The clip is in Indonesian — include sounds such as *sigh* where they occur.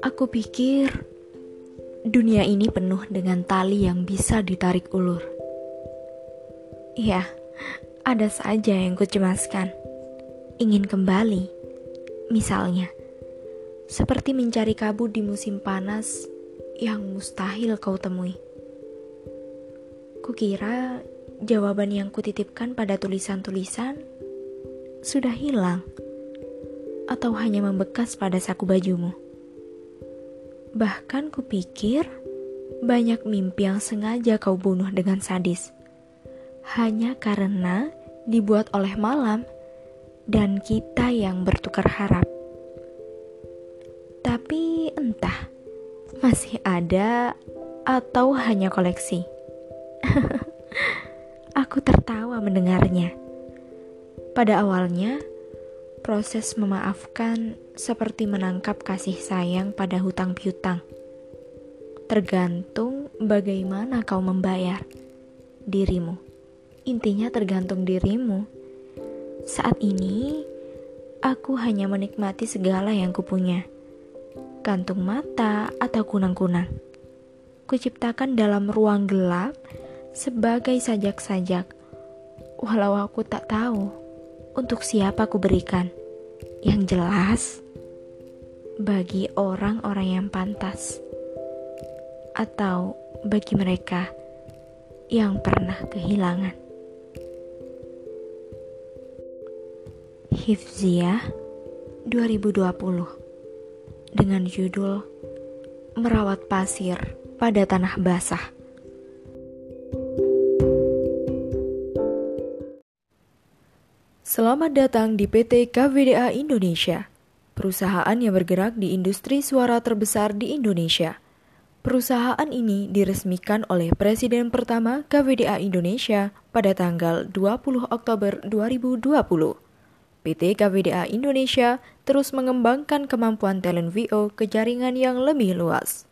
Aku pikir dunia ini penuh dengan tali yang bisa ditarik ulur. Iya, ada saja yang kucemaskan. Ingin kembali, misalnya, seperti mencari kabut di musim panas yang mustahil kau temui. Kukira jawaban yang kutitipkan pada tulisan-tulisan sudah hilang atau hanya membekas pada saku bajumu. Bahkan kupikir banyak mimpi yang sengaja kau bunuh dengan sadis. Hanya karena dibuat oleh malam dan kita yang bertukar harap. Tapi entah, masih ada atau hanya koleksi. *laughs* Aku tertawa mendengarnya. Pada awalnya, Proses memaafkan seperti menangkap kasih sayang pada hutang piutang. Tergantung bagaimana kau membayar dirimu. Intinya tergantung dirimu. Saat ini, aku hanya menikmati segala yang kupunya. Kantung mata atau kunang-kunang. Kuciptakan dalam ruang gelap sebagai sajak-sajak. Walau aku tak tahu untuk siapa ku berikan. Yang jelas, bagi orang-orang yang pantas, atau bagi mereka yang pernah kehilangan. Hifziah 2020 dengan judul Merawat Pasir pada Tanah Basah. Selamat datang di PT KVDA Indonesia, perusahaan yang bergerak di industri suara terbesar di Indonesia. Perusahaan ini diresmikan oleh Presiden pertama KVDA Indonesia pada tanggal 20 Oktober 2020. PT KVDA Indonesia terus mengembangkan kemampuan talent VO ke jaringan yang lebih luas.